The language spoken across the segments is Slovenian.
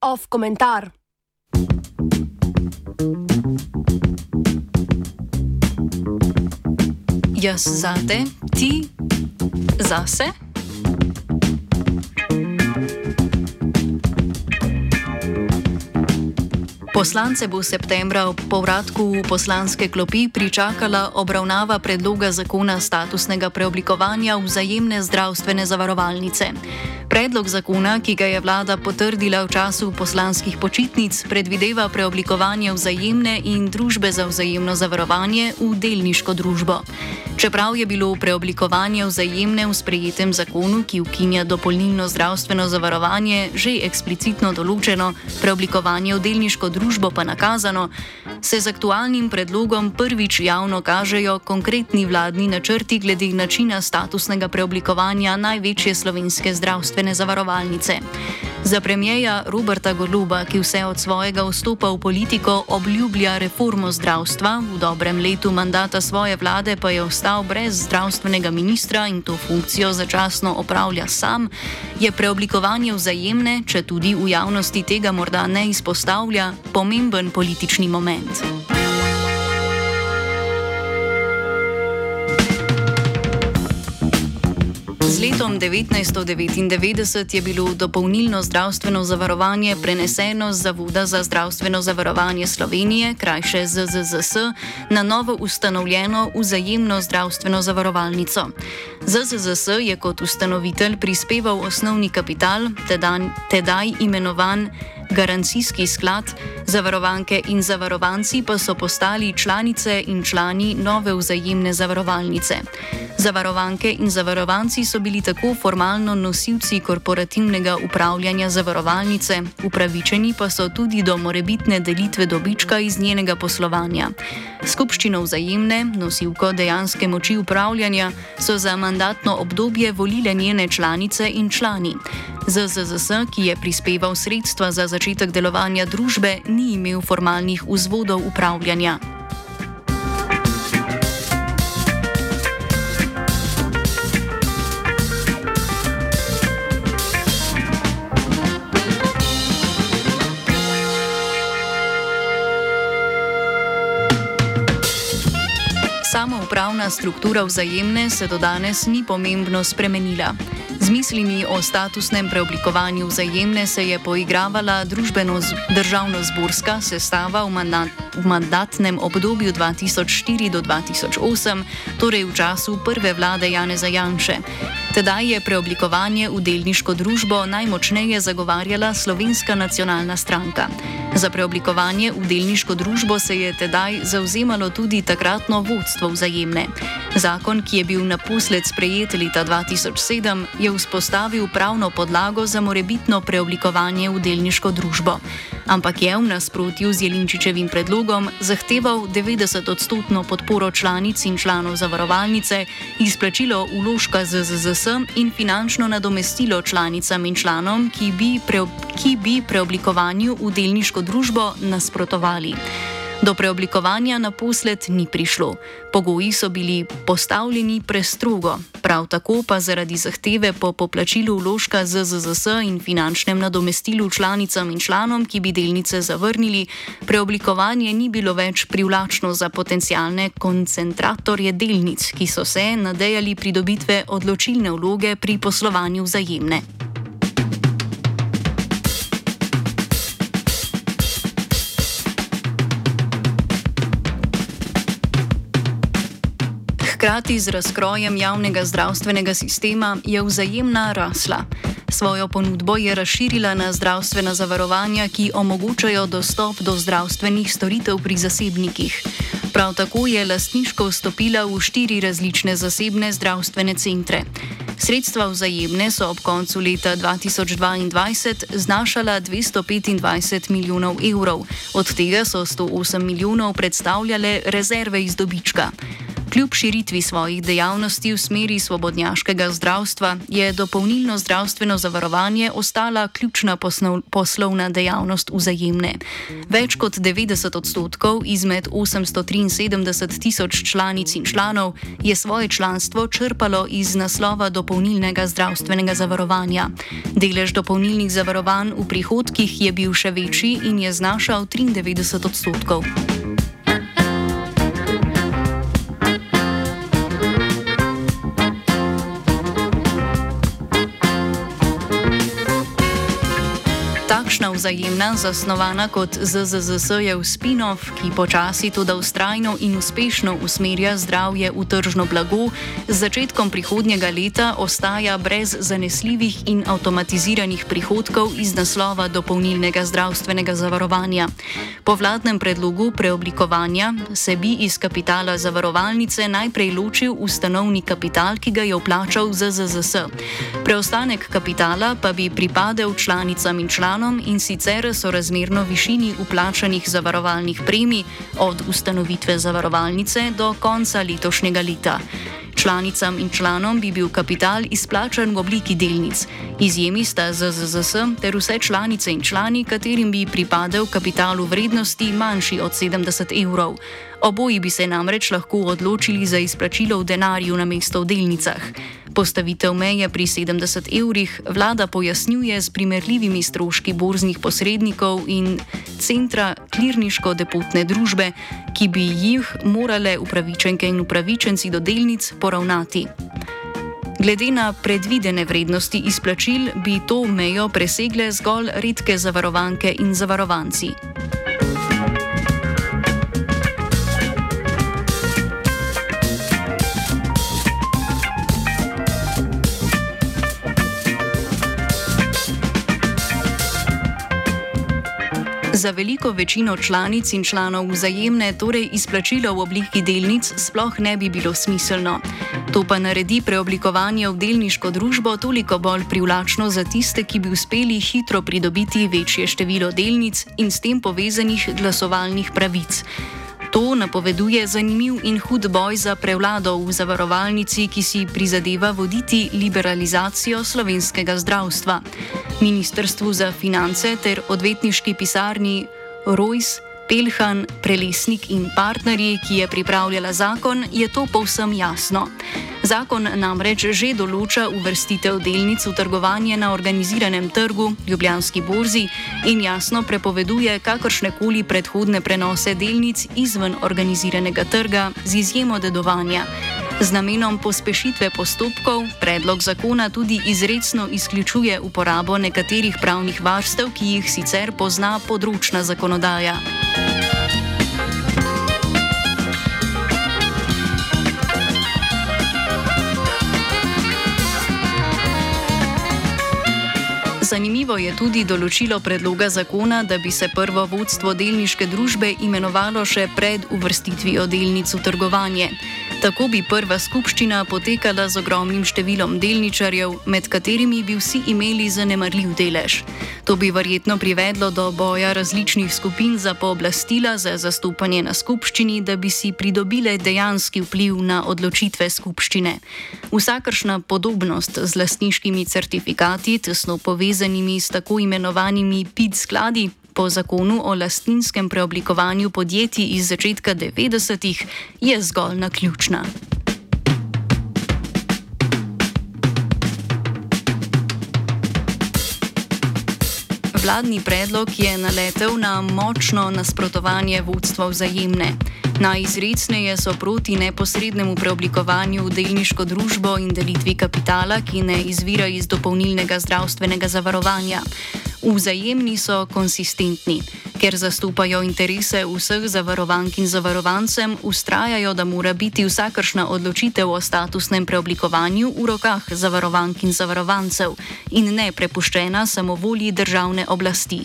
Off komentar. Jaz zate, ti zase. Poslance bo septembra ob povratku v poslanske klopi pričakala obravnava predloga zakona statusnega preoblikovanja vzajemne zdravstvene zavarovalnice. Predlog zakona, ki ga je vlada potrdila v času poslanskih počitnic, predvideva preoblikovanje vzajemne in družbe za vzajemno zavarovanje v delniško družbo. Čeprav je bilo preoblikovanje vzajemne v sprejetem zakonu, ki ukinja dopolnilno zdravstveno zavarovanje, že eksplicitno določeno, preoblikovanje v delniško družbo pa nakazano, se z aktualnim predlogom prvič javno kažejo konkretni vladni načrti glede načina statusnega preoblikovanja največje slovenske zdravstvene zavarovalnice. Za premijeja Roberta Goluba, ki vse od svojega vstopa v politiko obljublja reformo zdravstva, v dobrem letu mandata svoje vlade pa je ostal brez zdravstvenega ministra in to funkcijo začasno opravlja sam, je preoblikovanje vzajemne, če tudi v javnosti tega morda ne izpostavlja, pomemben politični moment. Letom 1999 je bilo dopolnilno zdravstveno zavarovanje preneseno z Zavoda za zdravstveno zavarovanje Slovenije, krajše ZZZS, na novo ustanovljeno vzajemno zdravstveno zavarovalnico. ZZZS je kot ustanovitelj prispeval osnovni kapital, tedaj imenovan garancijski sklad, zavarovanke in zavarovanci pa so postali članice in člani nove vzajemne zavarovalnice. Zavarovanke in zavarovanci so bili tako formalno nosilci korporativnega upravljanja zavarovalnice, upravičeni pa so tudi do morebitne delitve dobička iz njenega poslovanja. Skupščino vzajemne, nosilko dejanske moči upravljanja, so za mandatno obdobje volile njene članice in člani. ZZZS, ki je prispeval sredstva za začetek delovanja družbe, ni imel formalnih vzvodov upravljanja. Samoupravna struktura vzajemne se do danes ni pomembno spremenila. Z mislimi o statusnem preoblikovanju vzajemne se je poigravala družbeno-državno-zborska sestava v, mandat, v mandatnem obdobju 2004 do 2008, torej v času prve vlade Janeza Janše. Tedaj je preoblikovanje v delniško družbo najmočneje zagovarjala Slovenska nacionalna stranka. Za preoblikovanje v delniško družbo se je tedaj zauzemalo tudi takratno vodstvo vzajemne. Zakon, ki je bil naposled sprejet leta 2007, je vzpostavil pravno podlago za morebitno preoblikovanje v delniško družbo. Ampak je v nasprotju z Jelinčičevim predlogom zahteval 90-odstotno podporo članic in članov zavarovalnice, izplačilo uložka ZZZS in finančno nadomestilo članicam in članom, ki bi, pre, ki bi preoblikovanju v delniško družbo nasprotovali. Do preoblikovanja naposled ni prišlo. Pogoji so bili postavljeni prestrogo, prav tako pa zaradi zahteve po poplačilu vložka ZZZS in finančnem nadomestilu članicam in članom, ki bi delnice zavrnili, preoblikovanje ni bilo več privlačno za potencijalne koncentratorje delnic, ki so se nadejali pridobitve odločilne vloge pri poslovanju vzajemne. Hkrati z razkrojem javnega zdravstvenega sistema je vzajemna rasla. Svojo ponudbo je razširila na zdravstvena zavarovanja, ki omogočajo dostop do zdravstvenih storitev pri zasebnikih. Prav tako je lastniško vstopila v štiri različne zasebne zdravstvene centre. Sredstva vzajemne so ob koncu leta 2022 znašala 225 milijonov evrov, od tega so 108 milijonov predstavljale rezerve iz dobička. Kljub širitvi svojih dejavnosti v smeri svobodnjaškega zdravstva je dopolnilno zdravstveno zavarovanje ostala ključna poslovna dejavnost vzajemne. Več kot 90 odstotkov izmed 873 tisoč članic in članov je svoje članstvo črpalo iz naslova dopolnilnega zdravstvenega zavarovanja. Delež dopolnilnih zavarovanj v prihodkih je bil še večji in je znašal 93 odstotkov. Takšna vzajemna, zasnovana kot ZZZS, je v spinov, ki počasi, tudi ustrajno in uspešno usmerja zdravje v tržno blago, z začetkom prihodnjega leta ostaja brez zanesljivih in avtomatiziranih prihodkov iz naslova dopolnilnega zdravstvenega zavarovanja. Po vladnem predlogu preoblikovanja se bi iz kapitala zavarovalnice najprej ločil ustanovni kapital, ki ga je vplačal ZZZS. Preostanek kapitala pa bi pripadel članicam in članom članom in sicer sorazmerno višini uplačanih zavarovalnih premij od ustanovitve zavarovalnice do konca letošnjega leta. Članicam in članom bi bil kapital izplačan v obliki delnic. Izjemi sta ZZZS ter vse članice in člani, katerim bi pripadal kapital v vrednosti manjši od 70 evrov. Oboji bi se namreč lahko odločili za izplačilo v denarju na mesto v delnicah. Postavitev meje pri 70 evrih vlada pojasnjuje s primerljivimi stroški borznih posrednikov in centra klirniško-depotne družbe, ki bi jih morale upravičenke in upravičenci do delnic poravnati. Glede na predvidene vrednosti izplačil bi to mejo presegle zgolj redke zavarovanke in zavarovanci. Za veliko večino članic in članov vzajemne torej izplačilo v obliki delnic sploh ne bi bilo smiselno. To pa naredi preoblikovanje v delniško družbo toliko bolj privlačno za tiste, ki bi uspeli hitro pridobiti večje število delnic in s tem povezanih glasovalnih pravic. To napoveduje zanimiv in hud boj za prevlado v zavarovalnici, ki si prizadeva voditi liberalizacijo slovenskega zdravstva. Ministrstvu za finance ter odvetniški pisarni Rojs, Pelhan, Prelesnik in partnerji, ki je pripravljala zakon, je to povsem jasno. Zakon namreč že določa uvrstitev delnic v trgovanje na organiziranem trgu, Ljubljanski borzi, in jasno prepoveduje kakršne koli predhodne prenose delnic izven organiziranega trga, z izjemo dedovanja. Z namenom pospešitve postopkov predlog zakona tudi izredno izključuje uporabo nekaterih pravnih varstev, ki jih sicer pozna področna zakonodaja. Zanimivo je tudi določilo predloga zakona, da bi se prvo vodstvo delniške družbe imenovalo še pred uvrstitvijo delnic v trgovanje. Tako bi prva skupščina potekala z ogromnim številom delničarjev, med katerimi bi vsi imeli zanemarljiv delež. To bi verjetno privedlo do boja različnih skupin za pooblastila za zastopanje na skupščini, da bi si pridobile dejanski vpliv na odločitve skupščine. Vsakršna podobnost z lastniškimi certifikati, tesno povezanimi s tako imenovanimi PID skladi, po zakonu o lastninskem preoblikovanju podjetij iz začetka 90-ih, je zgolj naključna. Vladni predlog je naletel na močno nasprotovanje vodstva vzajemne. Najizrecneje so proti neposrednemu preoblikovanju v delniško družbo in delitvi kapitala, ki ne izvira iz dopolnilnega zdravstvenega zavarovanja. Vzajemni so konsistentni, ker zastopajo interese vseh zavarovank in zavarovancem, ustrajajo, da mora biti vsakršna odločitev o statusnem preoblikovanju v rokah zavarovank in zavarovancev in ne prepuščena samovolji državne oblasti.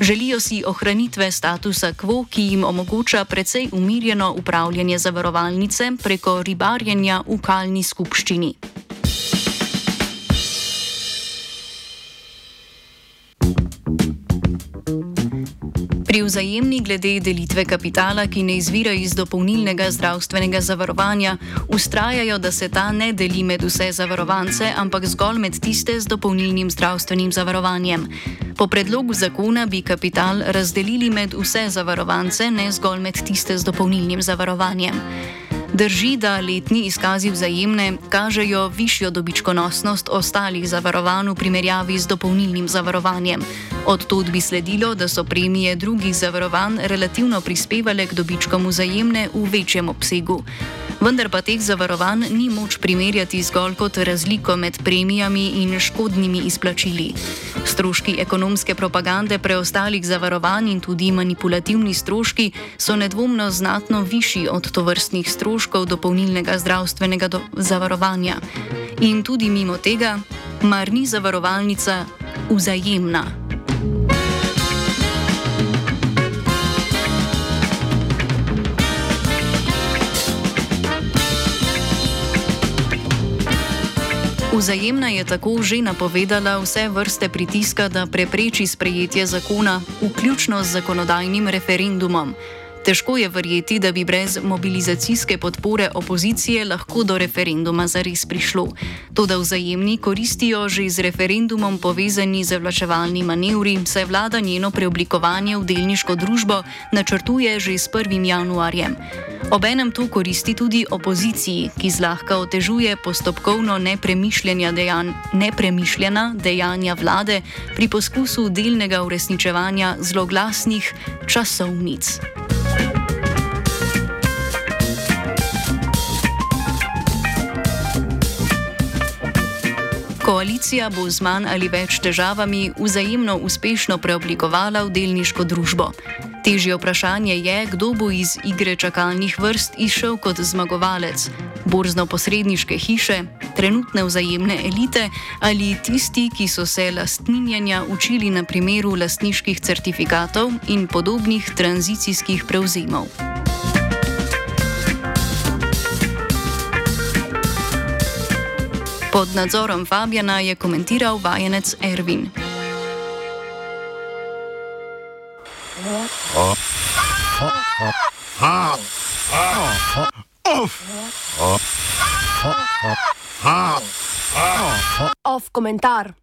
Želijo si ohranitve statusa quo, ki jim omogoča precej umirjeno upravljanje zavarovalnice preko ribarjenja v kalni skupščini. Pri vzajemni glede delitve kapitala, ki ne izvira iz dopolnilnega zdravstvenega zavarovanja, ustrajajo, da se ta ne deli med vse zavarovance, ampak zgolj med tiste z dopolnilnim zdravstvenim zavarovanjem. Po predlogu zakona bi kapital razdelili med vse zavarovance, ne zgolj med tiste z dopolnilnim zavarovanjem. Drži, da letni izkazi vzajemne kažejo višjo dobičkonosnost ostalih zavarovanj v primerjavi z dopolnilnim zavarovanjem. Od tod bi sledilo, da so premije drugih zavarovanj relativno prispevale k dobičkom vzajemne v večjem obsegu vendar pa teh zavarovanj ni moč primerjati zgolj kot razliko med premijami in škodnimi izplačili. Stroški ekonomske propagande preostalih zavarovanj in tudi manipulativni stroški so nedvomno znatno višji od tovrstnih stroškov dopolnilnega zdravstvenega do zavarovanja. In tudi mimo tega, mar ni zavarovalnica vzajemna. Vzajemna je tako že napovedala vse vrste pritiska, da prepreči sprejetje zakona, vključno z zakonodajnim referendumom. Težko je verjeti, da bi brez mobilizacijske podpore opozicije lahko do referenduma zares prišlo. To, da vzajemni koristijo že z referendumom povezani zavlačevalni manevri, saj vlada njeno preoblikovanje v delniško družbo načrtuje že s 1. januarjem. Obenem to koristi tudi opoziciji, ki zlahka otežuje postopkovno dejan, nepremišljena dejanja vlade pri poskusu delnega uresničevanja zloglasnih časovnic. Koalicija bo z manj ali več težavami vzajemno uspešno preoblikovala v delniško družbo. Težje vprašanje je, kdo bo iz igre čakalnih vrst išel kot zmagovalec: borzno-posredniške hiše, trenutne vzajemne elite ali tisti, ki so se lastninjenja učili na primeru lastniških certifikatov in podobnih tranzicijskih prevzemov. Pod nadzorom Fabjana je komentiral vajenec Ervin. Off komentar.